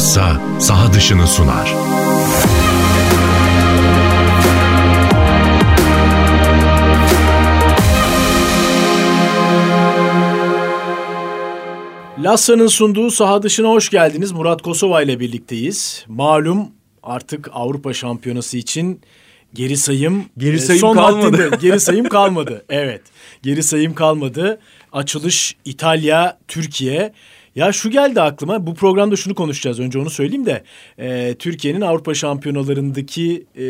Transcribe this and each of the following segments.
bilhassa saha dışını sunar. Lassa'nın sunduğu saha dışına hoş geldiniz. Murat Kosova ile birlikteyiz. Malum artık Avrupa Şampiyonası için geri sayım Geri e, sayım son kalmadı. haddinde. Geri sayım kalmadı. Evet. Geri sayım kalmadı. Açılış İtalya, Türkiye. Ya şu geldi aklıma. Bu programda şunu konuşacağız. Önce onu söyleyeyim de. e, Türkiye'nin Avrupa Şampiyonalarındaki e,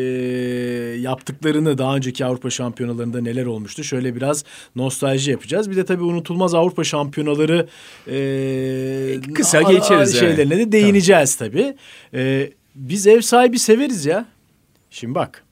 yaptıklarını daha önceki Avrupa Şampiyonalarında neler olmuştu? Şöyle biraz nostalji yapacağız. Bir de tabii unutulmaz Avrupa Şampiyonaları e, Kısa geçeriz. Şeylerine de değineceğiz tabii. E, biz ev sahibi severiz ya. Şimdi bak.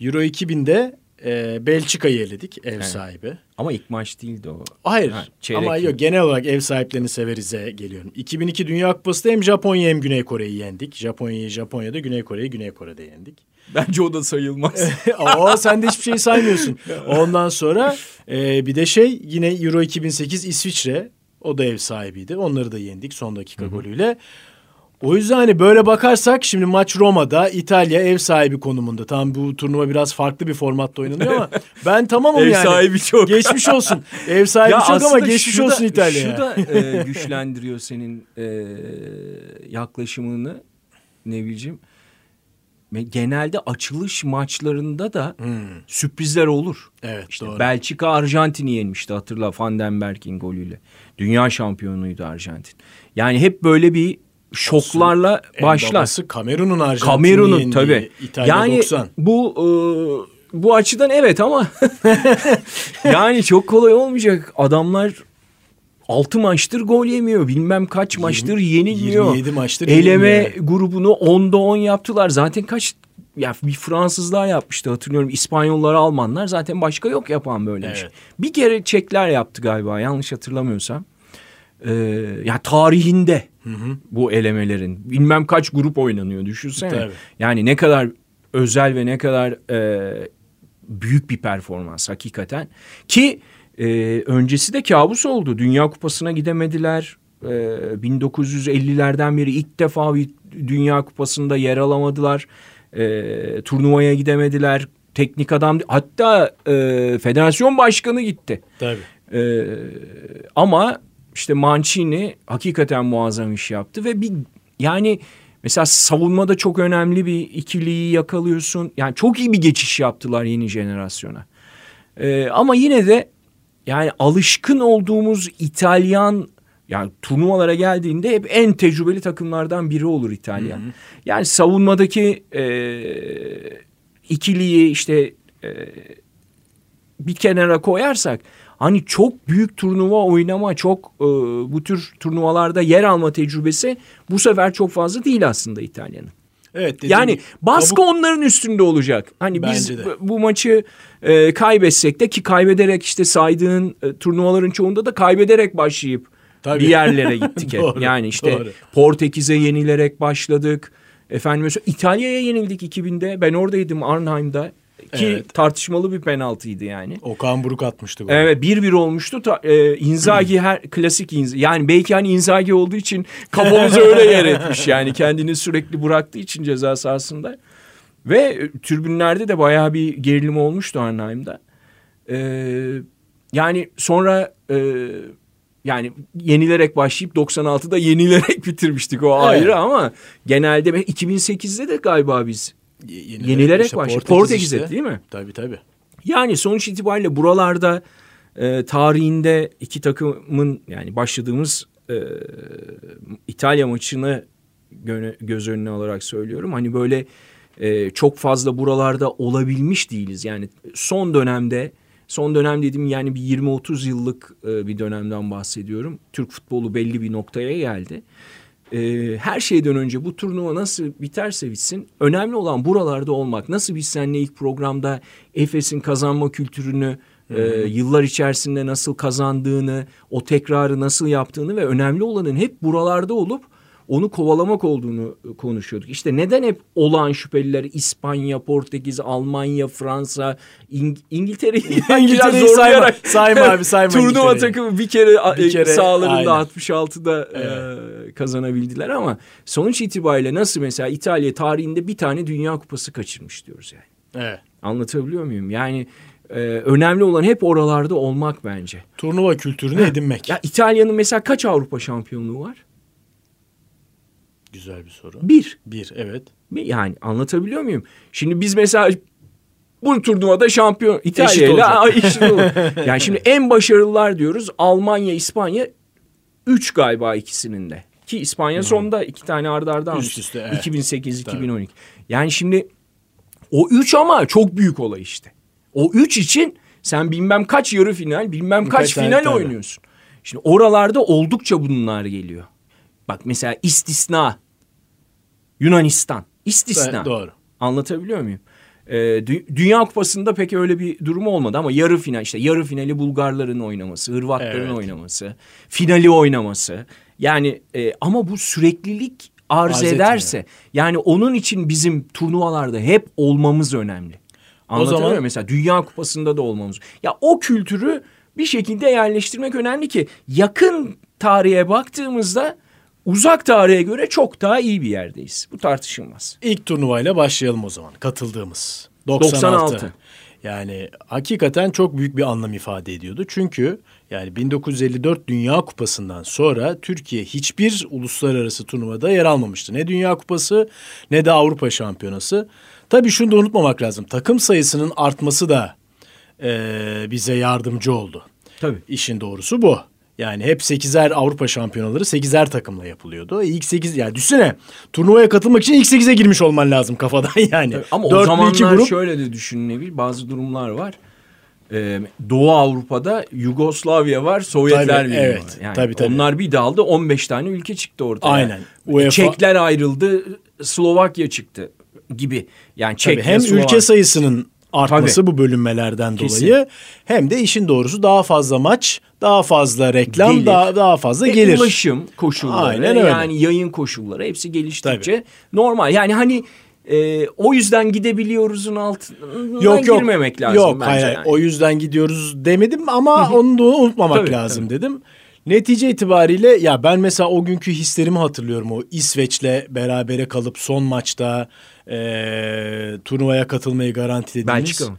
Euro 2000'de e, Belçika'yı eledik ev sahibi. Ama ilk maç değildi o. Hayır Ha, ama yok genel olarak ev sahiplerini severize geliyorum. 2002 Dünya Kupası'da hem Japonya hem Güney Kore'yi yendik. Japonya'yı Japonya'da Güney Kore'yi Güney Kore'de yendik. Bence o da sayılmaz. Oo sen de hiçbir şey saymıyorsun. Ondan sonra e, bir de şey yine Euro 2008 İsviçre o da ev sahibiydi. Onları da yendik son dakika golüyle. O yüzden hani böyle bakarsak şimdi maç Roma'da İtalya ev sahibi konumunda. Tamam bu turnuva biraz farklı bir formatta oynanıyor ama ben tamamım Ev yani. sahibi çok. Geçmiş olsun. Ev sahibi çok ama geçmiş da- olsun İtalya. Şu da e, güçlendiriyor senin e, yaklaşımını Nevil'cim. Genelde açılış maçlarında da sürprizler olur. Evet İşte doğru. Belçika Arjantin'i yenmişti hatırla Van den Berg'in golüyle. Dünya şampiyonuydu Arjantin. Yani hep böyle bir şoklarla başlar. babası Kamerun'un Arjantin'i Kamerun'un tabii. İtalya yani 90. bu e, bu açıdan evet ama yani çok kolay olmayacak. Adamlar 6 maçtır gol yemiyor. Bilmem kaç maçtır yenilmiyor. 27 maçtır Eleme yenilmiyor. grubunu 10'da 10 yaptılar. Zaten kaç ya bir Fransızlar yapmıştı hatırlıyorum. İspanyollar, Almanlar zaten başka yok yapan böyle bir şey. Evet. Bir kere Çekler yaptı galiba yanlış hatırlamıyorsam. Ee, ya tarihinde bu elemelerin bilmem kaç grup oynanıyor düşünsene. Tabii. Yani ne kadar özel ve ne kadar e, büyük bir performans hakikaten. Ki e, öncesi de kabus oldu. Dünya Kupası'na gidemediler. E, 1950'lerden beri ilk defa bir Dünya Kupası'nda yer alamadılar. E, turnuvaya gidemediler. Teknik adam hatta e, federasyon başkanı gitti. Tabii. Ee, ama işte Mancini hakikaten muazzam iş yaptı ve bir yani mesela savunmada çok önemli bir ikiliyi yakalıyorsun. Yani çok iyi bir geçiş yaptılar yeni jenerasyona. Ee, ama yine de yani alışkın olduğumuz İtalyan yani turnuvalara geldiğinde hep en tecrübeli takımlardan biri olur İtalyan. Yani savunmadaki e, ikiliyi işte e, bir kenara koyarsak hani çok büyük turnuva oynama çok e, bu tür turnuvalarda yer alma tecrübesi bu sefer çok fazla değil aslında İtalya'nın. Evet. dediğim Yani gibi, baskı kabuk- onların üstünde olacak. Hani biz Bence de. bu- maçı e, kaybetsek de ki kaybederek işte saydığın e, turnuvaların çoğunda da kaybederek başlayıp Tabii. bir yerlere gittik hep. Doğru, yani işte doğru. Portekiz'e yenilerek başladık. Efendim İtalya'ya yenildik 2000'de. Ben oradaydım Arnheim'da. Ki Evet. tartışmalı bir penaltıydı yani. Okan Buruk atmıştı. golü. Evet 1-1 olmuştu. Ta, e, Inzaghi her klasik Inzaghi. Yani belki hani Inzaghi olduğu için kafamıza öyle yer etmiş. Yani kendini sürekli bıraktığı için ceza sahasında. Ve e, tribünlerde de bayağı bir gerilim olmuştu Arnheim'da. E, yani sonra e, yani yenilerek başlayıp 96'da yenilerek bitirmiştik o ayrı ama genelde 2008'de de galiba biz Yenilerek, Yenilerek başladı. Portekiz Portekiz'e işte. değil mi? Tabii tabii. Yani sonuç itibariyle buralarda e, tarihinde iki takımın yani başladığımız e, İtalya maçını gö- göz önüne alarak söylüyorum. Hani böyle e, çok fazla buralarda olabilmiş değiliz. Yani son dönemde son dönem dedim yani bir 20-30 yıllık e, bir dönemden bahsediyorum. Türk futbolu belli bir noktaya geldi. E, her şeyden önce bu turnuva nasıl biterse bitsin önemli olan buralarda olmak. Nasıl biz seninle ilk programda Efes'in kazanma kültürünü e, yıllar içerisinde nasıl kazandığını, o tekrarı nasıl yaptığını ve önemli olanın hep buralarda olup onu kovalamak olduğunu konuşuyorduk. İşte neden hep olan şüpheliler İspanya, Portekiz, Almanya, Fransa, İng İngiltere'yi İngiltere'yi sayma, sayma abi sayma Turnuva takımı bir kere, Bir kere, sahalarında aynen. 66'da e, kazanabildiler ama sonuç itibariyle nasıl mesela İtalya tarihinde bir tane Dünya Kupası kaçırmış diyoruz yani. Evet. Anlatabiliyor muyum? Yani e, önemli olan hep oralarda olmak bence. Turnuva kültürünü edinmek. Ya İtalya'nın mesela kaç Avrupa şampiyonluğu var? Güzel bir soru. Bir. Bir evet. Yani anlatabiliyor muyum? Şimdi biz mesela bu turnuvada şampiyon İtalya ile eşit. Yani şimdi en başarılılar diyoruz. Almanya, İspanya 3 galiba ikisinin de. Ki İspanya sonda iki tane arda arda almış. Üst üste, evet. 2008, 2012. Yani şimdi o 3 ama çok büyük olay işte. O 3 için sen bilmem kaç yarı final, bilmem kaç tane final tabii. oynuyorsun. Şimdi oralarda oldukça bunlar geliyor. Bak mesela istisna. Yunanistan. İstisna. Evet, doğru. Anlatabiliyor muyum? Ee, Dü- Dünya Kupası'nda pek öyle bir durum olmadı ama yarı final işte yarı finali Bulgarların oynaması, Hırvatların Evet. oynaması, finali oynaması. Yani e, ama bu süreklilik arz, Arz ederse etmiyor. yani onun için bizim turnuvalarda hep olmamız önemli. Anlatabiliyor zaman- muyum? Mesela Dünya Kupası'nda da olmamız. Ya o kültürü bir şekilde yerleştirmek önemli ki yakın tarihe baktığımızda uzak tarihe göre çok daha iyi bir yerdeyiz. Bu tartışılmaz. İlk turnuvayla başlayalım o zaman. Katıldığımız. 96. 96. Yani hakikaten çok büyük bir anlam ifade ediyordu. Çünkü yani 1954 Dünya Kupası'ndan sonra Türkiye hiçbir uluslararası turnuvada yer almamıştı. Ne Dünya Kupası ne de Avrupa Şampiyonası. Tabii şunu da unutmamak lazım. Takım sayısının artması da eee, bize yardımcı oldu. Tabii. İşin doğrusu bu. Yani hep 8'er Avrupa şampiyonaları 8'er takımla yapılıyordu. İlk 8 yani düşünsene turnuvaya katılmak için ilk 8'e girmiş olman lazım kafadan yani. Ama o zamanlar grup şöyle de düşünülebilir. Bazı durumlar var. Ee, Doğu Avrupa'da Yugoslavya var, Sovyetler Tabii, Birliği evet. var. Yani Tabii, tabii. Onlar bir daldı 15 tane ülke çıktı ortaya. Aynen. E, UEFA Çekler ayrıldı, Slovakya çıktı gibi. Yani Tabii Çek hem ülke sayısının artması Tabii. bu bölünmelerden Kesin. dolayı hem de işin doğrusu daha fazla maç, daha fazla reklam, Gelir. daha daha fazla Ve gelir. ulaşım koşulları, Aynen öyle. yani yayın koşulları hepsi geliştikçe normal. Yani hani e, o yüzden gidebiliyoruzun altına Yok yok. girmemek lazım Yok bence. hayır, yani. o yüzden gidiyoruz demedim ama onu da unutmamak Tabii, lazım dedim. Netice itibariyle ya ben mesela o günkü hislerimi hatırlıyorum. O İsveç'le berabere kalıp son maçta eee, turnuvaya katılmayı garantilediğimiz. Belçika mı?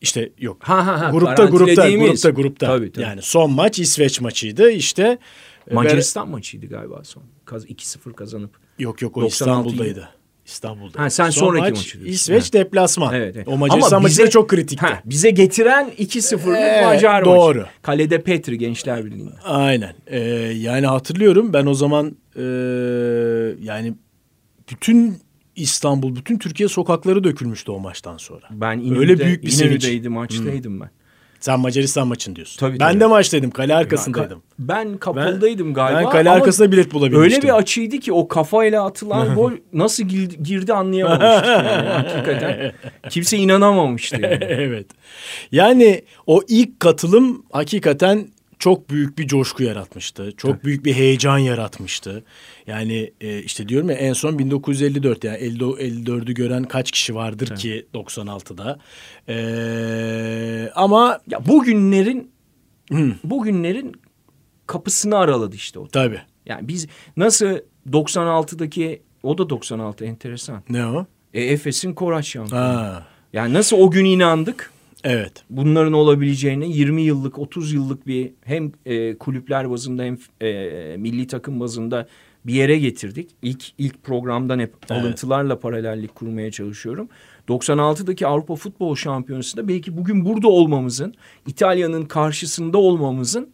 İşte yok. Ha ha ha. grupta grupta grupta grupta. Tabii, tabii. Yani son maç İsveç maçıydı. İşte e, Macaristan maçıydı galiba son. Kaz 2-0 kazanıp. yok yok o 96 İstanbul'daydı. İstanbul'da. Ha, sen Son sonraki maç, maçı diyorsun. İsveç Ha. deplasman. Evet, evet. O Macaristan Ama maçı bize- çok kritikti. Ha, bize getiren 2-0'lık Evet, Macar doğru. maçı. Kalede Petri Gençler Birliği'nde. Aynen. Ee, yani hatırlıyorum ben o zaman e, yani bütün İstanbul, bütün Türkiye sokakları dökülmüştü o maçtan sonra. Ben İnönü'de, Öyle büyük bir sevinç. Maçtaydım ben. Sen Macaristan maçın diyorsun. Tabii, ben tabii. de maçtaydım, kale arkasındaydım. Ka- Ben kapalıdaydım galiba. ben kale arkasında bilet bulabilmiştim. Öyle bir açıydı ki o kafayla atılan gol nasıl girdi, girdi anlayamamıştık yani hakikaten. Kimse inanamamıştı yani. evet. Yani o ilk katılım hakikaten çok büyük bir coşku yaratmıştı. Çok büyük bir heyecan yaratmıştı. Yani e, işte diyorum ya en son 1954 yani 50 54'ü gören kaç kişi vardır ki 96'da. Ee, ama Ya bugünlerin bugünlerin kapısını araladı işte o. tabii. Yani biz nasıl 96'daki o da 96 enteresan. Ne o? E, Efes'in Koraç şampiyonu. Yani nasıl o gün inandık evet. bunların olabileceğine 20 yıllık 30 yıllık bir hem e, kulüpler bazında hem e, milli takım bazında bir yere getirdik. İlk ilk programdan hep Evet. alıntılarla paralellik kurmaya çalışıyorum. 96'daki Avrupa Futbol Şampiyonası'nda belki bugün burada olmamızın, İtalya'nın karşısında olmamızın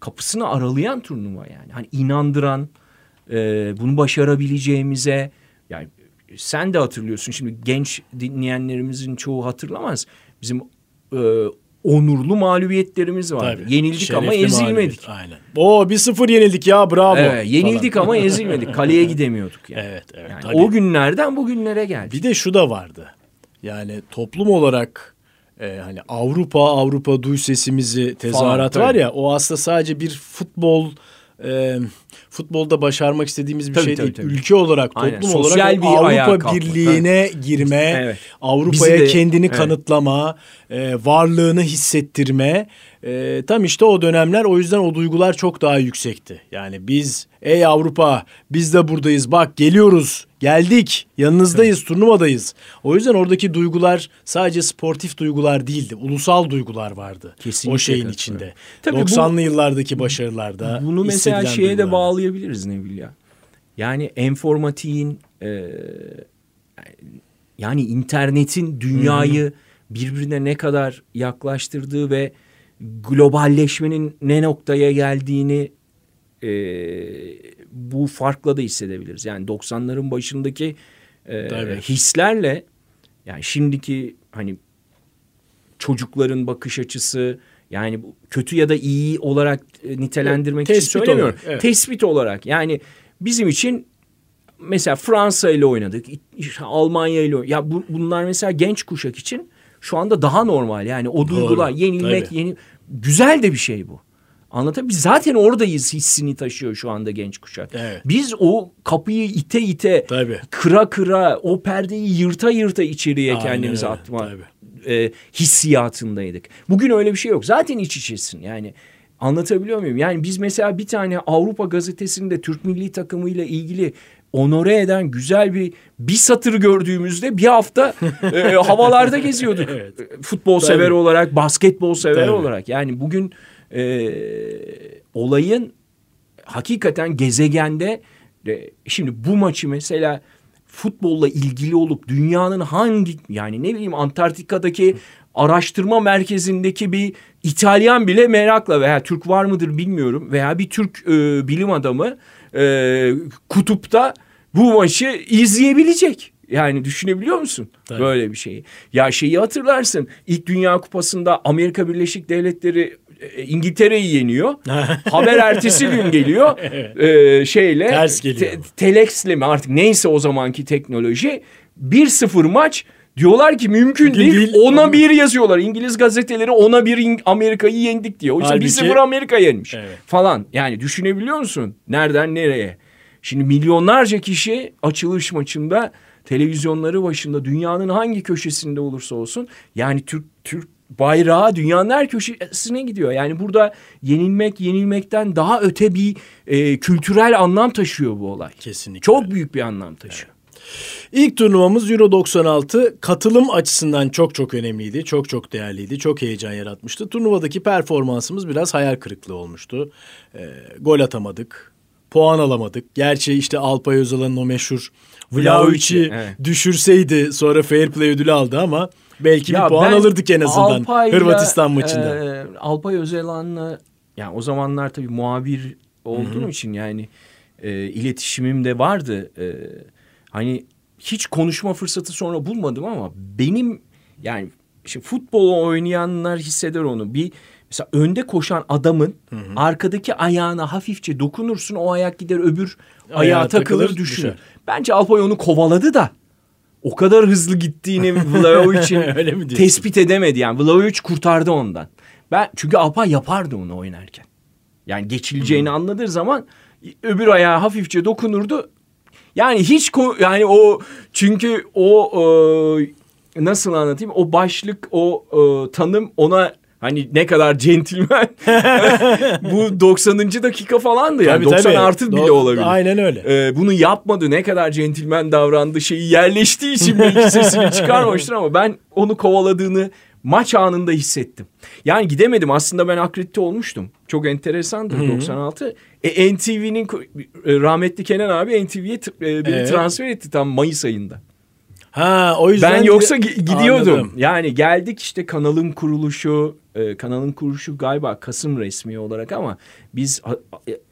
kapısını aralayan turnuva yani. Hani inandıran, e, bunu başarabileceğimize yani sen de hatırlıyorsun şimdi genç dinleyenlerimizin çoğu hatırlamaz. Bizim e, onurlu mağlubiyetlerimiz vardı. Tabii. Yenildik ama Şerefli ezilmedik. mağlubiyet, Aynen. Oo 1-0 yenildik ya bravo. Evet, yenildik falan. ama ezilmedik. Kaleye gidemiyorduk yani. Evet, evet. Yani tabii. o günlerden bugünlere geldik. Bir de şu da vardı. Yani toplum olarak e, hani Avrupa Avrupa duy sesimizi tezahürat var ya o aslında sadece bir futbol e, futbolda başarmak istediğimiz bir Tabii, şey tabii, değil. tabii. Ülke olarak, Aynen, toplum sosyal olarak bir o ayağa Avrupa Birliği'ne girme, Evet. Avrupa'ya de- kendini evet. kanıtlama, e, varlığını hissettirme. E, tam işte o dönemler o yüzden o duygular çok daha yüksekti. Yani biz ey Avrupa biz de buradayız bak geliyoruz geldik yanınızdayız turnuvadayız. O yüzden oradaki duygular sadece sportif duygular değildi. Ulusal duygular vardı Kesinlikle o şeyin içinde. Tabii bu- 90'lı yıllardaki başarılarda. Bunu mesela şeye de duygular. bağlayabiliriz Neville ya. Yani enformatiğin e, yani internetin dünyayı birbirine ne kadar yaklaştırdığı ve globalleşmenin ne noktaya geldiğini e, bu farkla da hissedebiliriz. Yani 90'ların başındaki e, Tabii. hislerle yani şimdiki hani çocukların bakış açısı yani kötü ya da iyi olarak e, nitelendirmek Evet, için söylemiyorum. olarak, evet. Tespit olarak yani bizim için mesela Fransa ile oynadık, Almanya ile oynadık. Ya bu, bunlar mesela genç kuşak için şu anda daha normal. Yani o duygular yenilmek, tabii. yeni güzel de bir şey bu. Anlatabiliyor zaten oradayız hissini taşıyor şu anda genç kuşak. Evet. Biz o kapıyı ite ite, Tabii. kıra kıra, o perdeyi yırta yırta içeriye Aynen kendimizi öyle, atma tabii. e, hissiyatındaydık. Bugün öyle bir şey yok. Zaten iç içesin. Yani anlatabiliyor muyum? Yani biz mesela bir tane Avrupa gazetesinde Türk milli takımıyla ilgili onore eden güzel bir bir satır gördüğümüzde bir hafta e, havalarda geziyorduk. Evet. Futbol Tabii. sever olarak, basketbol sever Tabii. olarak. Yani bugün e, olayın hakikaten gezegende e, şimdi bu maçı mesela futbolla ilgili olup dünyanın hangi yani ne bileyim Antarktika'daki araştırma merkezindeki bir İtalyan bile merakla veya Türk var mıdır bilmiyorum veya bir Türk e, bilim adamı e, kutupta bu maçı izleyebilecek. Yani düşünebiliyor musun Tabii. böyle bir şeyi? Ya şeyi hatırlarsın ilk Dünya Kupası'nda Amerika Birleşik Devletleri İngiltere'yi yeniyor. Haber ertesi gün geliyor. e, şeyle Ters geliyor. telexle mi artık neyse o zamanki teknoloji 1-0 maç diyorlar ki mümkün değil. değil. Ona bir yazıyorlar. İngiliz gazeteleri ona bir Amerika'yı yendik diyor. Oysa Halbuki- 1-0 Amerika yenmiş Evet. falan. Yani düşünebiliyor musun? Nereden nereye? Şimdi milyonlarca kişi açılış maçında televizyonları başında dünyanın hangi köşesinde olursa olsun yani Türk Türk bayrağı dünyanın her köşesine gidiyor. Yani burada yenilmek yenilmekten daha öte bir e, kültürel anlam taşıyor bu olay. Kesinlikle. Çok büyük bir anlam taşıyor. İlk turnuvamız Euro 96 katılım açısından çok çok önemliydi. Çok çok değerliydi. Çok heyecan yaratmıştı. Turnuvadaki performansımız biraz hayal kırıklığı olmuştu. Ee, gol atamadık. Puan alamadık. Gerçi işte Alpay Özalan'ın o meşhur Vlahovic'i evet. düşürseydi sonra fair play ödülü aldı ama belki bir puan alırdık en azından Alpay'la, Hırvatistan maçında. e, Alpay Özalan'la yani o zamanlar tabii muhabir olduğum için yani e, iletişimim de vardı. E, hani hiç konuşma fırsatı sonra bulmadım ama benim yani işte futbolu oynayanlar hisseder onu. Bir mesela önde koşan adamın arkadaki ayağına hafifçe dokunursun o ayak gider öbür ayağa, Ayağa takılır, takılır, düşünür. düşer. Bence Alpay onu kovaladı da o kadar hızlı gittiğini Vlahovic'in tespit edemedi yani. Vlahovic kurtardı ondan. Ben çünkü Alpay yapardı onu oynarken. Yani geçileceğini anladığı zaman öbür ayağa hafifçe dokunurdu. Yani hiç yani o çünkü o e, nasıl anlatayım o başlık o e, tanım ona hani ne kadar centilmen bu 90. dakika falandı yani Tabii, 90 tabii. artı bile Do- olabilir. Aynen öyle. Ee, bunu yapmadı ne kadar centilmen davrandı şeyi yerleştiği için belki sesini çıkarmamıştır ama ben onu kovaladığını maç anında hissettim. Yani gidemedim aslında ben akredite olmuştum. Çok enteresandır 96. E, NTV'nin e, rahmetli Kenan abi NTV'ye t- e, beni Evet. transfer etti tam Mayıs ayında. Ha o yüzden Ben yoksa gi- gidiyordum. Anladım. Yani geldik işte kanalın kuruluşu, e, kanalın kuruluşu galiba Kasım resmi olarak ama biz ha-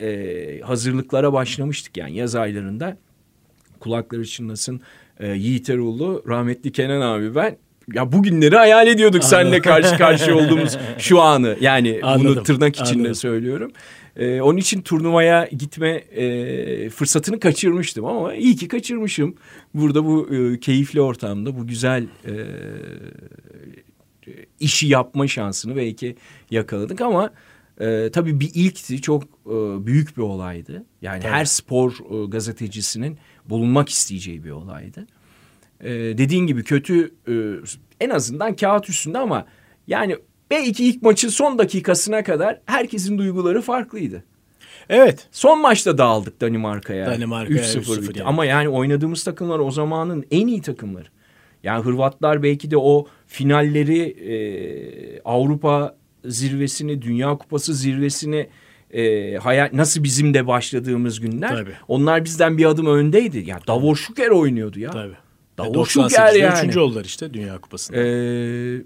e, e, hazırlıklara başlamıştık yani yaz aylarında. Kulakları çınlasın e, Yiğit Erol'u, rahmetli Kenan abi ben. Ya bugünleri hayal ediyorduk seninle karşı karşıya olduğumuz şu anı. Yani bunu Anladım, tırnak içinde anladım. söylüyorum. E, onun için turnuvaya gitme e, fırsatını kaçırmıştım ama iyi ki kaçırmışım. Burada bu e, keyifli ortamda bu güzel e, işi yapma şansını belki yakaladık ama E, tabii bir ilkti, çok e, büyük bir olaydı. Yani Tabii. her spor e, gazetecisinin bulunmak isteyeceği bir olaydı. E, dediğin gibi kötü e, en azından kağıt üstünde ama yani belki ilk maçın son dakikasına kadar herkesin duyguları farklıydı. Evet. Son maçta dağıldık Danimarka'ya. Danimarka'ya 3-0 3-0 bitti. yani. Ama yani oynadığımız takımlar o zamanın en iyi takımları. Yani Hırvatlar belki de o finalleri e, Avrupa zirvesini, Dünya Kupası zirvesini e, hayal nasıl bizim de başladığımız günler. Tabii. Onlar bizden bir adım öndeydi. Ya Davor Şuker oynuyordu ya. Tabii. Davor Şuker 98'de yani. Üçüncü oldular işte Dünya Kupası'nda. Ee,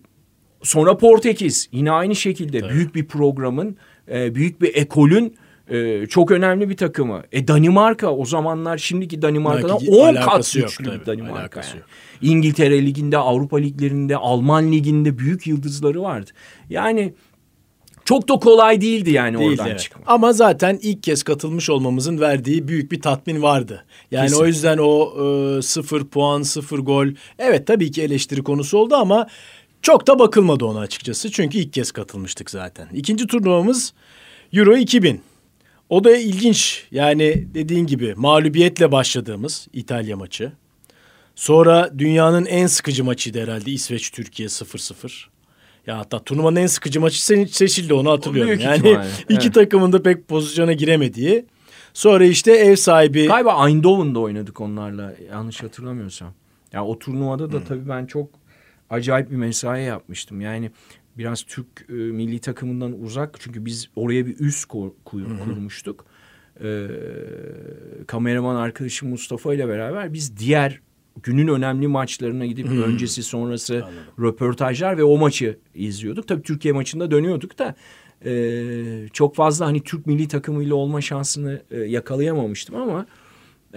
sonra Portekiz yine aynı şekilde büyük bir programın, e, büyük bir ekolün e, çok önemli bir takımı. E Danimarka o zamanlar şimdiki Danimarka'dan Belki 10 kat yok güçlü tabii, bir Danimarka. yani. yok. İngiltere Ligi'nde, Avrupa Liglerinde, Alman Ligi'nde büyük yıldızları vardı. Yani çok da kolay değildi yani Değildi, oradan evet. çıkmak. Ama zaten ilk kez katılmış olmamızın verdiği büyük bir tatmin vardı. Yani Kesin. o yüzden o e, sıfır puan, sıfır gol. Evet tabii ki eleştiri konusu oldu ama çok da bakılmadı ona açıkçası. Çünkü ilk kez katılmıştık zaten. İkinci turnuvamız Euro 2000. O da ilginç. Yani dediğin gibi mağlubiyetle başladığımız İtalya maçı. Sonra dünyanın en sıkıcı maçıydı herhalde İsveç-Türkiye 0-0. Ya hatta turnuvanın en sıkıcı maçı se- seçildi onu hatırlıyorum. Büyük yani ihtimalle, iki evet. takımın da pek pozisyona giremediği. Sonra işte ev sahibi Galiba Eindhoven'da oynadık onlarla yanlış hatırlamıyorsam. Ya o turnuvada Hmm. da tabii ben çok acayip bir mesai yapmıştım. Yani biraz Türk e, milli takımından uzak çünkü biz oraya bir üst kuy- kurmuştuk. Ee, kameraman arkadaşım Mustafa ile beraber biz diğer günün önemli maçlarına gidip öncesi sonrası röportajlar ve o maçı izliyorduk. Tabii Türkiye maçında dönüyorduk da e, çok fazla hani Türk milli takımıyla olma şansını e, yakalayamamıştım ama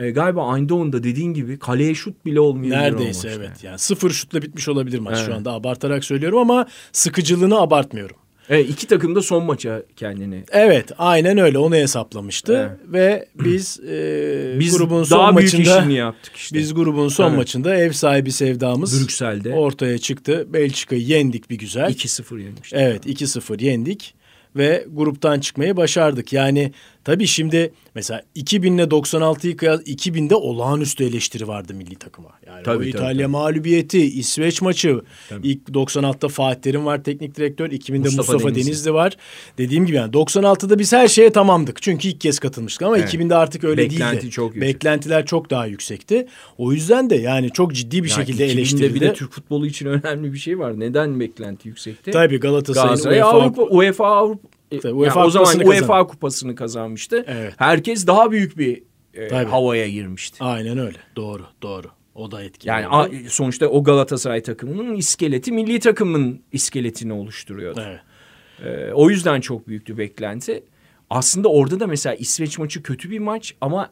e, galiba Eindhoven'da dediğin gibi kaleye şut bile olmuyor. neredeyse evet. Yani sıfır şutla bitmiş olabilir maç şu anda abartarak söylüyorum ama sıkıcılığını abartmıyorum. Evet, iki takım da son maça kendini. Evet aynen öyle onu hesaplamıştı Evet. ve biz, e, Biz grubun son daha büyük maçında işini yaptık işte. biz grubun son Evet. maçında ev sahibi sevdamız Brüksel'de ortaya çıktı. Belçika'yı yendik bir güzel. 2-0 yenmiştik. Evet 2-0 yendik ve gruptan çıkmayı başardık. Yani tabii şimdi mesela 2000 ile 96'yı kıyas 2000'de olağanüstü eleştiri vardı milli takıma. Yani Tabii, o tabii, İtalya tabii. mağlubiyeti, İsveç maçı. Tabii. İlk 96'da Fatih Terim var teknik direktör, 2000'de Mustafa Mustafa, Denizli. Denizli. var. Dediğim gibi yani 96'da biz her şeye tamamdık. Çünkü ilk kez katılmıştık ama Evet. 2000'de artık öyle Beklenti değildi. çok yüksek. Beklentiler çok daha yüksekti. O yüzden de yani çok ciddi bir Yani şekilde 2000'de eleştirildi. bir de Türk futbolu için önemli bir şey var. Neden beklenti yüksekti? Tabii Galatasaray'ın Galatasaray UEFA Avrupa UEFA Avrupa Tabii, yani UEFA o zaman kupasını UEFA kazandı. kupasını kazanmıştı. Evet. Herkes daha büyük bir e, Tabii. havaya girmişti. Aynen öyle. Doğru, doğru. O da etkili. Yani a- sonuçta o Galatasaray takımının iskeleti milli takımın iskeletini oluşturuyordu. Evet. Ee, o yüzden çok büyüktü beklenti. Aslında orada da mesela İsveç maçı kötü bir maç ama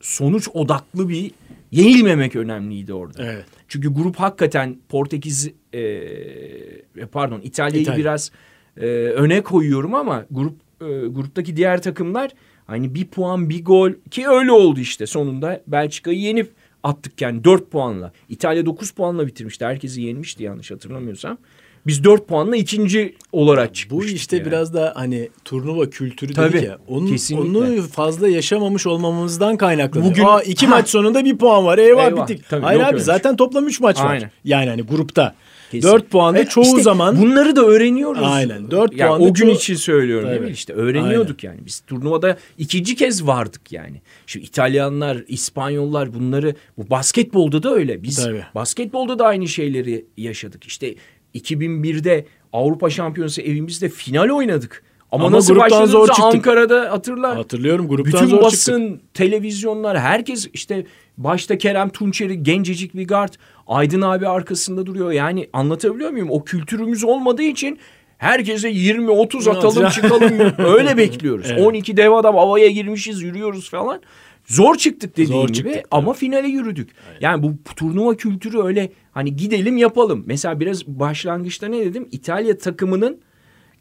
sonuç odaklı bir yenilmemek önemliydi orada. Evet. Çünkü grup hakikaten Portekiz e, pardon İtalya'yı İtalya. biraz e, öne koyuyorum ama grup e, gruptaki diğer takımlar hani bir puan bir gol ki öyle oldu işte sonunda Belçika'yı yenip attık yani dört puanla. İtalya dokuz puanla bitirmişti. Herkesi yenmişti yanlış hatırlamıyorsam. Biz dört puanla ikinci olarak Bu çıkmıştık. işte yani. biraz da hani turnuva kültürü Tabii, dedik ya. Onun, kesinlikle. onu fazla yaşamamış olmamızdan kaynaklanıyor. Bugün- Aa, iki Ha. maç sonunda bir puan var. Eyvah, Eyvah. bittik. Tabii, Hayır abi öyle zaten toplam üç maç var. Aynen. Yani hani grupta. Kesin. Dört puanda E, çoğu işte zaman bunları da öğreniyoruz. Aynen, dört Yani puanda o gün çoğu- için söylüyorum değil Tabii. mi? İşte öğreniyorduk yani. Biz turnuvada ikinci kez vardık yani. Şu İtalyanlar, İspanyollar bunları bu basketbolda da öyle. Biz Tabii. basketbolda da aynı şeyleri yaşadık. İşte 2001'de Avrupa Şampiyonası evimizde final oynadık. Ama, Ama nasıl gruptan zor çıktık. Ankara'da hatırlar. hatırlıyorum gruptan Bütün zor basın, çıktık. televizyonlar, herkes işte başta Kerem Tunçeri gencecik bir guard. Aydın abi arkasında duruyor. Yani anlatabiliyor muyum? O kültürümüz olmadığı için herkese 20-30 atalım çıkalım. Öyle bekliyoruz. Evet. 12 dev adam havaya girmişiz yürüyoruz falan. Zor çıktık dediğin Zor gibi çıktık, ama finale yürüdük. Yani bu turnuva kültürü öyle hani gidelim yapalım. Mesela biraz başlangıçta ne dedim? İtalya takımının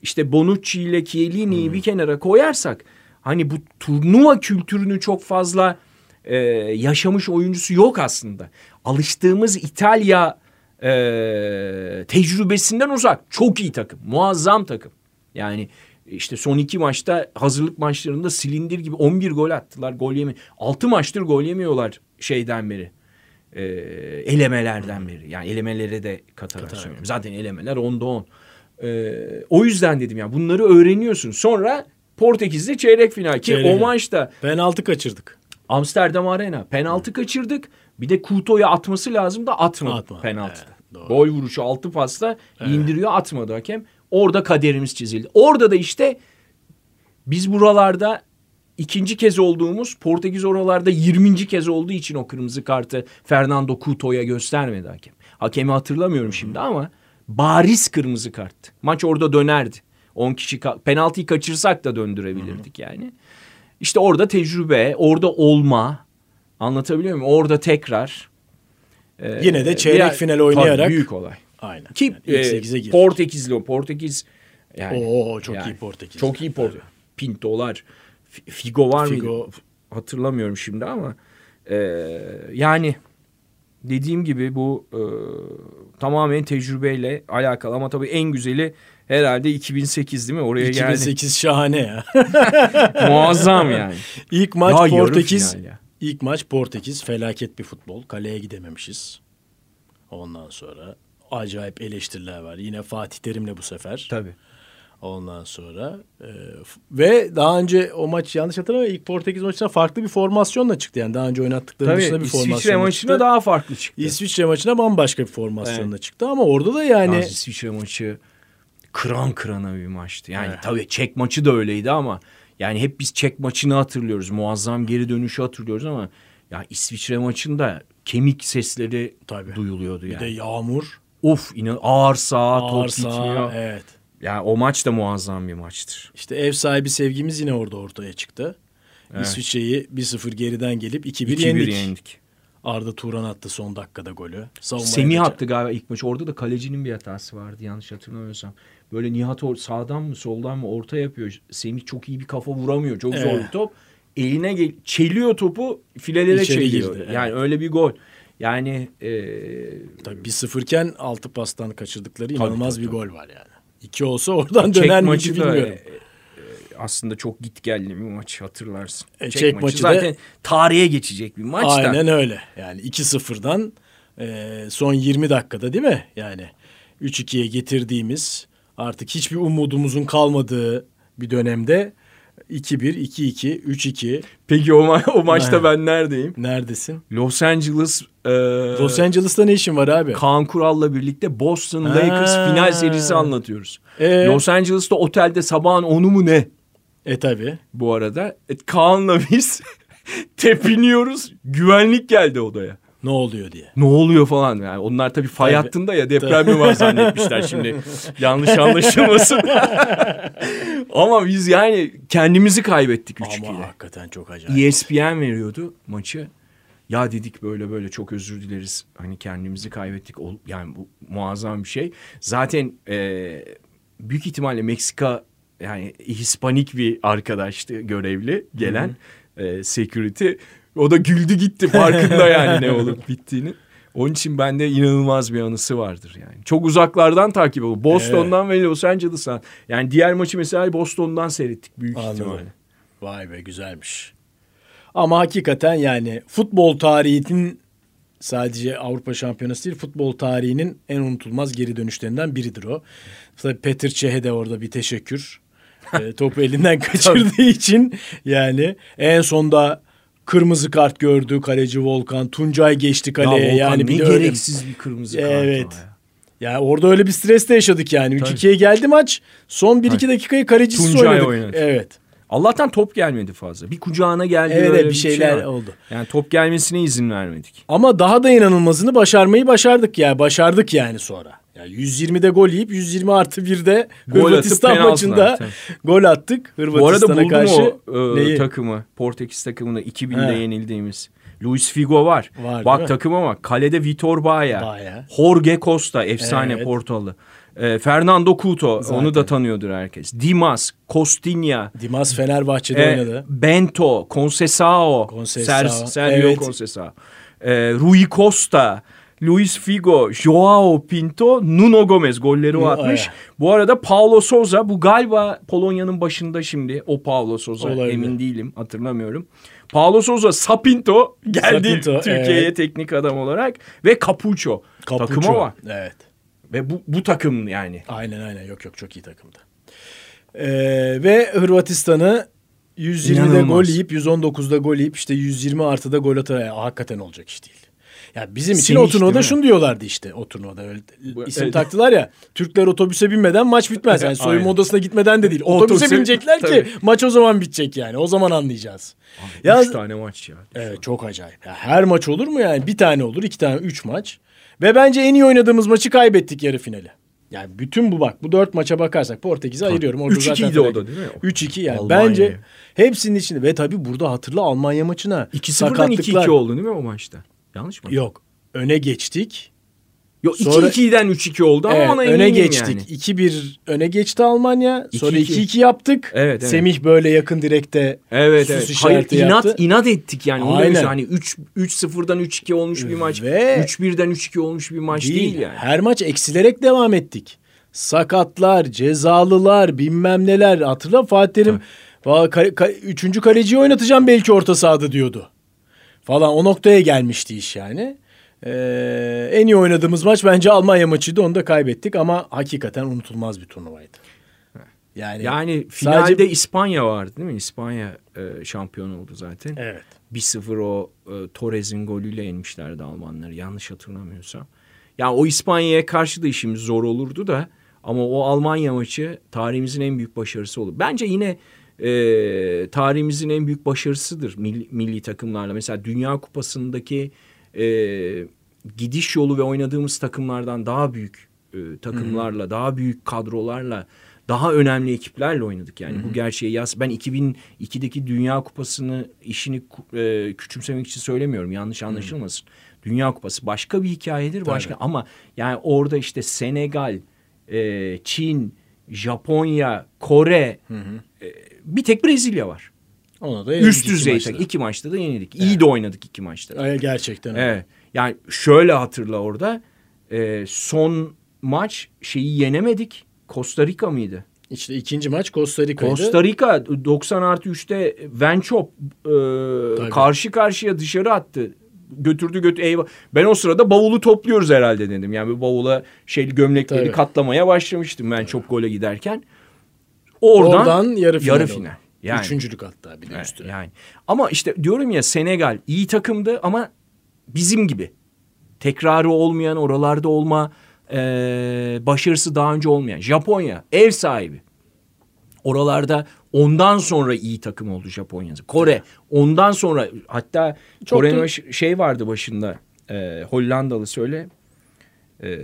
işte Bonucci ile Chiellini'yi Hmm. bir kenara koyarsak hani bu turnuva kültürünü çok fazla e, yaşamış oyuncusu yok aslında. Alıştığımız İtalya e, tecrübesinden uzak. Çok iyi takım. Muazzam takım. Yani işte son iki maçta hazırlık maçlarında silindir gibi 11 gol attılar. Gol yemi 6 maçtır gol yemiyorlar şeyden beri. E, elemelerden beri. Yani elemelere de katarak Katarak. söylüyorum. Zaten elemeler 10'da 10. E, o yüzden dedim ya bunları öğreniyorsun. Sonra Portekiz'de çeyrek final ki Çeyrek o maçta Penaltı kaçırdık. Amsterdam Arena penaltı kaçırdık. Bir de Couto'ya atması lazım da atmadı Atmadı, penaltıda. evet, doğru. Gol vuruşu altı pasta indiriyor atmadı hakem. Orada kaderimiz çizildi. Orada da işte biz buralarda ikinci kez olduğumuz Portekiz oralarda 20. kez olduğu için o kırmızı kartı Fernando Couto'ya göstermedi hakem. Hakemi hatırlamıyorum şimdi ama bariz kırmızı karttı. Maç orada dönerdi. 10 kişi ka- penaltıyı kaçırsak da döndürebilirdik yani. İşte orada tecrübe, orada olma. Anlatabiliyor muyum? Orada tekrar. Ee, Yine de çeyrek biraz- final oynayarak- Tabii büyük olay. Aynen. Ki Yani e. Portekizli o. Portekiz yani. Oo, çok yani, iyi Portekiz. Çok iyi Portekiz. Pinto'lar. F- Figo var Figo. mıydı? Hatırlamıyorum şimdi ama. e, yani dediğim gibi bu e, tamamen tecrübeyle alakalı ama tabii en güzeli herhalde 2008 değil mi? Oraya 2008 şahane ya. geldi. Muazzam yani. İlk maç yarı Portekiz. ya. İlk maç Portekiz. Felaket bir futbol. Kaleye gidememişiz. Ondan sonra acayip eleştiriler var. Yine Fatih Terim'le bu sefer. Tabii. Ondan sonra e, ve daha önce o maç yanlış hatırlamıyorum ilk Portekiz maçına farklı bir formasyonla çıktı yani daha önce oynattıkları dışında Tabii bir İsviçre formasyonla maçına çıktı. daha farklı çıktı. İsviçre maçına bambaşka bir formasyonla çıktı ama orada da yani Yalnız İsviçre maçı kıran kırana bir maçtı. Yani Evet. tabii Çek maçı da öyleydi ama yani hep biz Çek maçını hatırlıyoruz. Muazzam geri dönüşü hatırlıyoruz ama ya İsviçre maçında kemik sesleri Tabii. duyuluyordu bir yani. de yağmur, of inan ağır sağa ağır top gitmiyor. evet. Yani o maç da muazzam bir maçtır. İşte ev sahibi sevgimiz yine orada ortaya çıktı. Evet. İsviçre'yi 1-0 geriden gelip 2-1 2-1 yendik. yendik. Arda Turan attı son dakikada golü. Savunmaya Semih geçen- attı galiba ilk maç. Orada da kalecinin bir hatası vardı yanlış hatırlamıyorsam. Böyle Nihat or- sağdan mı soldan mı orta yapıyor. Semih çok iyi bir kafa vuramıyor. Çok zor Evet. bir top. Eline gel çeliyor topu filelere İçeri çeliyor. girdi, Yani öyle bir gol. Yani eee Tabii 1-0 iken 6 pastan kaçırdıkları Tabii, inanılmaz tabii, bir gol var yani. 2 olsa oradan Çek döner maçı da bilmiyorum. e, e, aslında çok git geldi bir maç hatırlarsın. E, Çek, Çek maçı, maçı da- zaten tarihe geçecek bir maç da. Aynen öyle. Yani 2-0'dan e, son 20 dakikada değil mi? Yani 3-2'ye getirdiğimiz artık hiçbir umudumuzun kalmadığı bir dönemde 2-1, 2-2, 3-2 Peki o, ma- o maçta ben neredeyim? neredesin? Los Angeles e, Los Angeles'ta ne işin var abi? Kaan Kural'la birlikte Boston Ha. Lakers final serisi anlatıyoruz. Ee? Los Angeles'ta otelde sabahın onu mu ne E tabi. bu arada? E, Kaan'la biz tepiniyoruz. Güvenlik geldi odaya. Ne oluyor diye. Ne oluyor falan yani. Onlar tabii fay Tabii. hattında ya deprem mi var zannetmişler şimdi. Yanlış anlaşılmasın. Ama biz yani kendimizi kaybettik 3-2'de. Ama hakikaten çok acayip. ESPN veriyordu maçı. Ya dedik böyle böyle çok özür dileriz. Hani kendimizi kaybettik. Yani bu muazzam bir şey. Zaten e, büyük ihtimalle Meksika yani Hispanik bir arkadaştı görevli gelen e, security. O da güldü gitti farkında yani ne olup bittiğini. Onun için bende inanılmaz bir anısı vardır yani. Çok uzaklardan takip ediyorum. Boston'dan ve Los Angeles'tan. Yani diğer maçı mesela Boston'dan seyrettik büyük Anladım. ihtimalle. Vay be güzelmiş. Ama hakikaten yani futbol tarihinin sadece Avrupa Şampiyonası değil futbol tarihinin en unutulmaz geri dönüşlerinden biridir o. Tabii Petr Çeh'e de orada bir teşekkür. E, topu elinden kaçırdığı için yani en sonda kırmızı kart gördü kaleci Volkan. Tuncay geçti kaleye. Ya Volkan yani ne bir gereksiz bir kırmızı kart Evet. ya. Yani orada öyle bir stres de yaşadık yani. 3-2'ye geldi maç. Son 1-2 dakikayı kalecisiz Tuncay oynadık. oynadı. Evet. Allah'tan top gelmedi fazla. Bir kucağına geldi. Evet, öyle bir şeyler var. oldu. Yani top gelmesine izin vermedik. Ama daha da inanılmazını başarmayı başardık ya. Başardık yani sonra. Yani 120'de gol yiyip 120 artı 1'de Gol atıp Hırvatistan maçında tabii. gol attık. Bu arada Hırvatistan'a buldum karşı. o e, takımı. Portekiz takımını 2000'de He. yenildiğimiz. Luis Figo var. Var, bak takıma bak. Kalede Vitor Baia. Baia. Jorge Costa efsane Evet. Portalı. E, Fernando Couto Zaten. onu da tanıyordur herkes. Dimas, Costinha, Dimas Fenerbahçe'de e, oynadı. Bento, Concesao, Conceição, Ser, Sergio evet. Conceição, e, Rui Costa, Luis Figo, Joao Pinto, Nuno Gomez golleri o atmış. evet. Bu arada Paulo Souza bu galiba Polonya'nın başında şimdi. O Paulo Souza Olabilir. emin değilim hatırlamıyorum. Paulo Souza Sapinto geldi Sapinto, Türkiye'ye evet. teknik adam olarak ve Capucho, Capucho. takıma var. Evet. Ve bu, bu takım yani. Aynen aynen yok yok çok iyi takımdı. Ee, ve Hırvatistan'ı 120'de İnanılmaz. gol yiyip 119'da gol yiyip işte 120 artıda gol atarak Ya, hakikaten olacak iş değil. Ya bizim için Sevinç o turnuvada şunu diyorlardı işte o turnuvada öyle Bu- isim evet. taktılar ya. Türkler otobüse binmeden maç bitmez. Yani soyunma Aynen. odasına gitmeden de değil. Otobüse Otobüse- binecekler ki Tabii. maç o zaman bitecek yani. O zaman anlayacağız. Ya, Üç tane maç ya. Evet çok acayip. Ya her maç olur mu yani? Bir tane olur, iki tane, üç maç. Ve bence en iyi oynadığımız maçı kaybettik yarı finali. Yani bütün bu bak bu dört maça bakarsak Portekiz'i ayırıyorum. Orada 3-2 zaten idi o da değil mi? 3-2 yani. Almanya. Bence hepsinin içinde. Ve tabii burada hatırla Almanya maçına. 2-0'dan 2-2 oldu değil mi o maçta? Yanlış mı? Yok. Öne geçtik. Yok Sonra- 2-2'den 3-2 oldu ama Evet, ona öne geçtik. yani. 2-1 öne geçti Almanya. Sonra 2-2. 2-2 yaptık. Evet, evet. Semih böyle yakın direkte Evet sus evet. Hayır işareti inat yaptı. inat ettik yani. Aynen. Hani 3 3-0'dan 3-2 olmuş bir maç. Ve- 3-1'den 3-2 olmuş bir maç değil, yani. Her maç eksilerek devam ettik. Sakatlar, cezalılar, bilmem neler. Hatırla Fatih Terim "Valla ka- ka- üçüncü kaleciyi oynatacağım belki orta sahada diyordu. Falan o noktaya gelmişti iş yani. Ee, en iyi oynadığımız maç bence Almanya maçıydı. Onu da kaybettik ama hakikaten unutulmaz bir turnuvaydı. Yani, Yani sadece- finalde İspanya vardı değil mi? İspanya e, şampiyon oldu zaten. Evet. 1-0 o e, Torres'in golüyle yenmişlerdi Almanları yanlış hatırlamıyorsam. Yani o İspanya'ya karşı da işimiz zor olurdu da ama o Almanya maçı tarihimizin en büyük başarısı oldu. Bence yine e, tarihimizin en büyük başarısıdır milli, milli takımlarla. Mesela Dünya Kupası'ndaki e, gidiş yolu ve oynadığımız takımlardan daha büyük e, takımlarla, daha büyük kadrolarla, daha önemli ekiplerle oynadık. Yani bu gerçeği yaz. Ben 2002'deki Dünya Kupası'nı işini e, küçümsemek için söylemiyorum. Yanlış anlaşılmasın. Dünya Kupası başka bir hikayedir. Başka ama yani orada işte Senegal, e, Çin, Japonya, Kore, e, bir tek Brezilya var. Ona da Üst iki düzey maçta. takım. iki maçta da yenildik. İyi de oynadık iki maçta. Ay, Gerçekten. Evet. Yani şöyle hatırla orada. e, son maç şeyi yenemedik. Costa Rica mıydı? İşte ikinci maç Costa Rica'ydı. Costa Rica 90 artı 3'te Venchop e, karşı karşıya dışarı attı. Götürdü götü eyvah. Ben o sırada bavulu topluyoruz herhalde dedim. Yani bir bavula şey gömlekleri Tabii. katlamaya başlamıştım ben çok gole giderken. Oradan, Oradan yarı final. yarı final. Yani. Üçüncülük hatta bir de Evet, üstüne. yani. Ama işte diyorum ya Senegal iyi takımdı ama bizim gibi. Tekrarı olmayan oralarda olma e, başarısı daha önce olmayan. Japonya ev sahibi. Oralarda ondan sonra iyi takım oldu Japonya. Kore ondan sonra hatta Çok Kore'nin da- şey vardı başında e, Hollandalı söyle. E,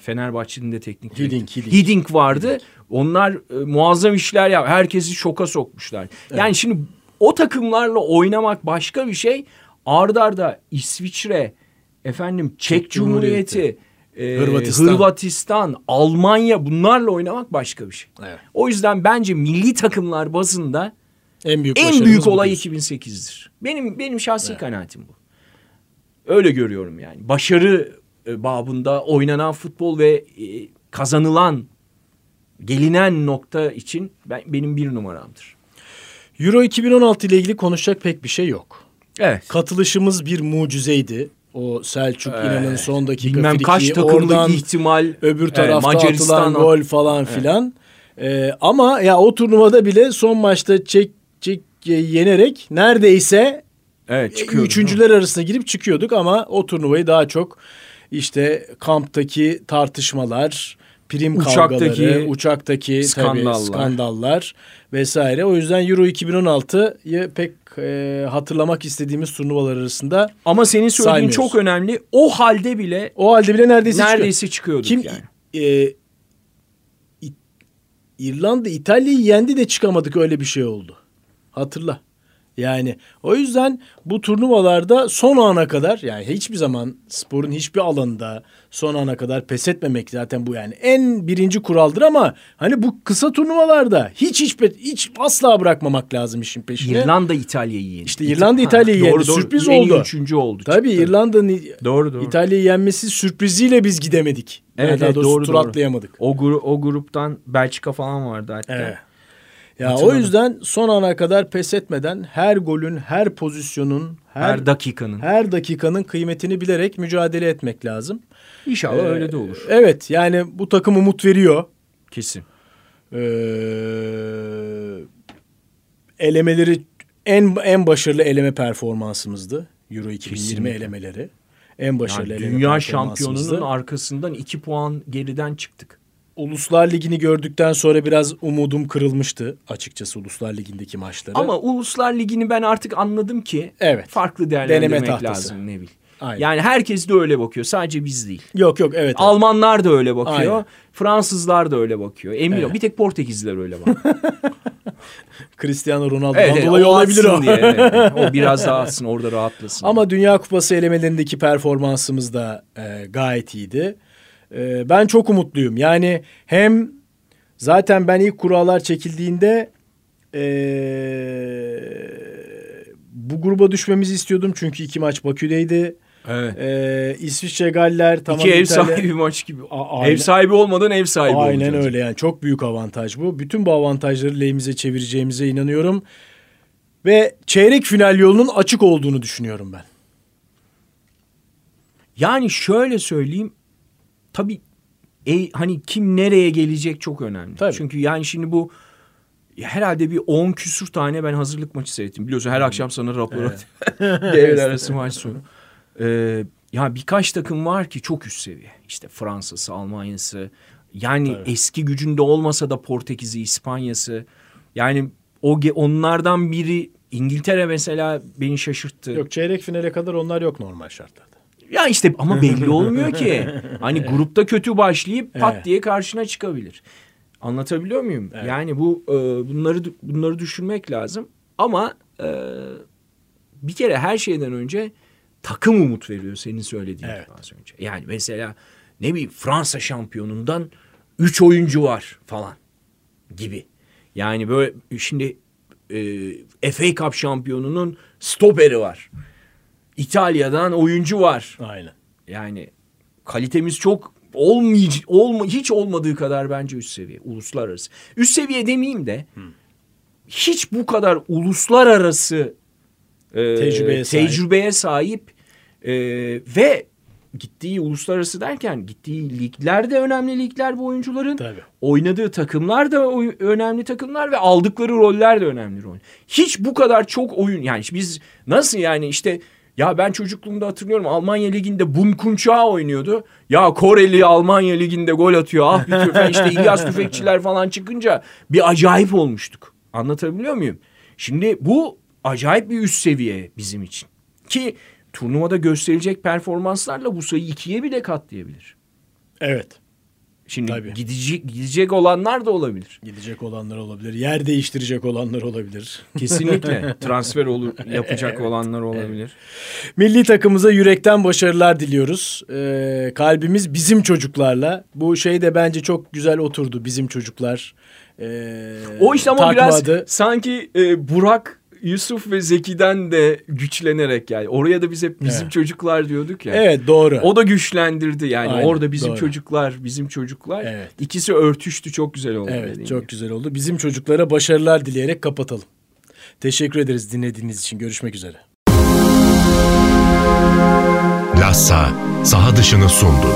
Fenerbahçe'nin de teknik Hiddink. Hiddink. Hiddink vardı. Onlar e, muazzam işler ya. Herkesi şoka sokmuşlar. Yani şimdi o takımlarla oynamak başka bir şey. Ardarda arda İsviçre, efendim Çek, Çek Cumhuriyeti, e, Hırvatistan. Hırvatistan, Almanya bunlarla oynamak başka bir şey. Evet. O yüzden bence milli takımlar bazında En büyük en büyük olay diyorsun. 2008'dir. Benim benim şahsi kanaatim bu. Öyle görüyorum yani. Başarı e, babında oynanan futbol ve e, kazanılan gelinen nokta için ben, benim bir numaramdır. Euro 2016 ile ilgili konuşacak pek bir şey yok. Evet. Katılışımız bir mucizeydi. O Selçuk İnan'ın son dakika Bilmem friki, kaç takımlı oradan ihtimal öbür e, tarafta Macaristan atılan gol falan filan. Ee, ama ya o turnuvada bile son maçta çek, çek yenerek neredeyse Evet çıkıyor. üçüncüler arasına girip çıkıyorduk ama o turnuvayı daha çok işte kamptaki tartışmalar, prim Uçaktaki kavgaları, uçaktaki skandallar. skandallar. skandallar vesaire. O yüzden Euro 2016'yı pek e, hatırlamak istediğimiz turnuvalar arasında Ama senin söylediğin çok önemli. O halde bile o halde bile neredeyse çıkıyor. neredeyse çıkıyorduk Kim yani. e, İrlanda İtalya'yı yendi de çıkamadık öyle bir şey oldu. Hatırla. Yani o yüzden bu turnuvalarda son ana kadar yani hiçbir zaman sporun hiçbir alanında son ana kadar pes etmemek zaten bu yani en birinci kuraldır ama hani bu kısa turnuvalarda hiç hiç hiç asla bırakmamak lazım işin peşine. İrlanda İtalya'yı yendi. İşte İrlanda İtalya'yı yendi. Sürpriz en oldu. üçüncü oldu. Tabii çıktı. İrlanda'nın Doğru, doğru. İtalya'yı yenmesi sürpriziyle biz gidemedik. Yani Evet, daha evet, doğrusu doğru, tur doğru. atlayamadık. O, gru- o gruptan Belçika falan vardı hatta. Evet. Ya Hatırladım. o yüzden son ana kadar pes etmeden her golün, her pozisyonun, her Her dakikanın. her dakikanın kıymetini bilerek mücadele etmek lazım. İnşallah Ee, öyle de olur. Evet yani bu takım umut veriyor. Kesin. Ee, elemeleri en en başarılı eleme performansımızdı. Euro 2020 Kesinlikle. elemeleri. En başarılı Yani eleme dünya şampiyonunun arkasından iki puan geriden çıktık. Uluslar Ligi'ni gördükten sonra biraz umudum kırılmıştı açıkçası Uluslar Ligi'ndeki maçları. Ama Uluslar Ligi'ni ben artık anladım ki Evet. farklı değerlendirmek Deneme lazım Nevil. Aynen. Yani herkes de öyle bakıyor. Sadece biz değil. yok yok evet. Almanlar da öyle bakıyor. Aynen. Fransızlar da öyle bakıyor. Emin ol. Evet. Bir tek Portekizliler öyle bakıyor. Cristiano Ronaldo'dan evet, evet, dolayı o olabilir o. Diye, evet. O biraz daha atsın orada rahatlasın. Ama Dünya Kupası elemelerindeki performansımız da e, gayet iyiydi. E, ben çok umutluyum. Yani hem zaten ben ilk kurallar çekildiğinde e, bu gruba düşmemizi istiyordum. Çünkü iki maç Bakü'deydi. evet. E, İsviçre Galler tamam İki ev İtalya- sahibi maç gibi. A- aynen. Ev sahibi olmadan ev sahibi Aynen olacağız. öyle yani çok büyük avantaj bu. Bütün bu avantajları lehimize çevireceğimize inanıyorum. Ve çeyrek final yolunun açık olduğunu düşünüyorum ben. Yani şöyle söyleyeyim. Tabii e, hani kim nereye gelecek çok önemli. Tabii. Çünkü yani şimdi bu herhalde bir 10 küsür tane ben hazırlık maçı seyrettim. Biliyorsun her akşam sana rapor Evet. Devler arası maç sonu. Ee, ya birkaç takım var ki çok üst seviye. İşte Fransa'sı, Almanya'sı. Yani Tabii. eski gücünde olmasa da Portekiz'i, İspanya'sı. Yani o onlardan biri İngiltere mesela beni şaşırttı. Yok çeyrek finale kadar onlar yok normal şartlarda. Ya işte ama belli olmuyor ki. Hani grupta kötü başlayıp pat Evet. diye karşına çıkabilir. Anlatabiliyor muyum? Evet. Yani bu e, bunları bunları düşünmek lazım. Ama e, bir kere her şeyden önce takım umut veriyor senin söylediğin Evet. az önce. Yani mesela ne bileyim Fransa şampiyonundan 3 oyuncu var falan gibi. Yani böyle şimdi e, FA Cup şampiyonunun stoperi var. İtalya'dan oyuncu var. Aynen. Yani kalitemiz çok olmayıcı, olma, hiç olmadığı kadar bence üst seviye, uluslararası. Üst seviye demeyeyim de hiç bu kadar uluslararası e, Tecrübeye sahip. tecrübeye sahip e, ve gittiği uluslararası derken gittiği ligler de önemli ligler bu oyuncuların. Tabii. Oynadığı takımlar da oy- önemli takımlar ve aldıkları roller de önemli rol. Hiç bu kadar çok oyun yani biz nasıl yani işte ya ben çocukluğumda hatırlıyorum Almanya liginde Bum Kunçağı oynuyordu. Ya Koreli Almanya liginde gol atıyor. Ah bir tüfek işte İlyas Tüfekçiler falan çıkınca bir acayip olmuştuk. Anlatabiliyor muyum? Şimdi bu acayip bir üst seviye bizim için. Ki turnuvada gösterilecek performanslarla bu sayı ikiye bile katlayabilir. Evet. Şimdi Tabii. gidecek gidecek olanlar da olabilir. Gidecek olanlar olabilir. Yer değiştirecek olanlar olabilir. Kesinlikle transfer olur yapacak olanlar olabilir. Milli takımımıza yürekten başarılar diliyoruz. Ee, kalbimiz bizim çocuklarla. Bu şey de bence çok güzel oturdu. Bizim çocuklar. Ee, O işte ama takma biraz sanki e, Burak, Yusuf ve Zeki'den de güçlenerek yani. Oraya da biz hep bizim Evet. çocuklar diyorduk ya. Evet doğru. O da güçlendirdi yani. Aynen, Orada bizim doğru. çocuklar, bizim çocuklar. Evet. İkisi örtüştü çok güzel oldu. Evet çok gibi. güzel oldu. Bizim çocuklara başarılar dileyerek kapatalım. Teşekkür ederiz dinlediğiniz için. Görüşmek üzere. Lassa saha dışını sundu.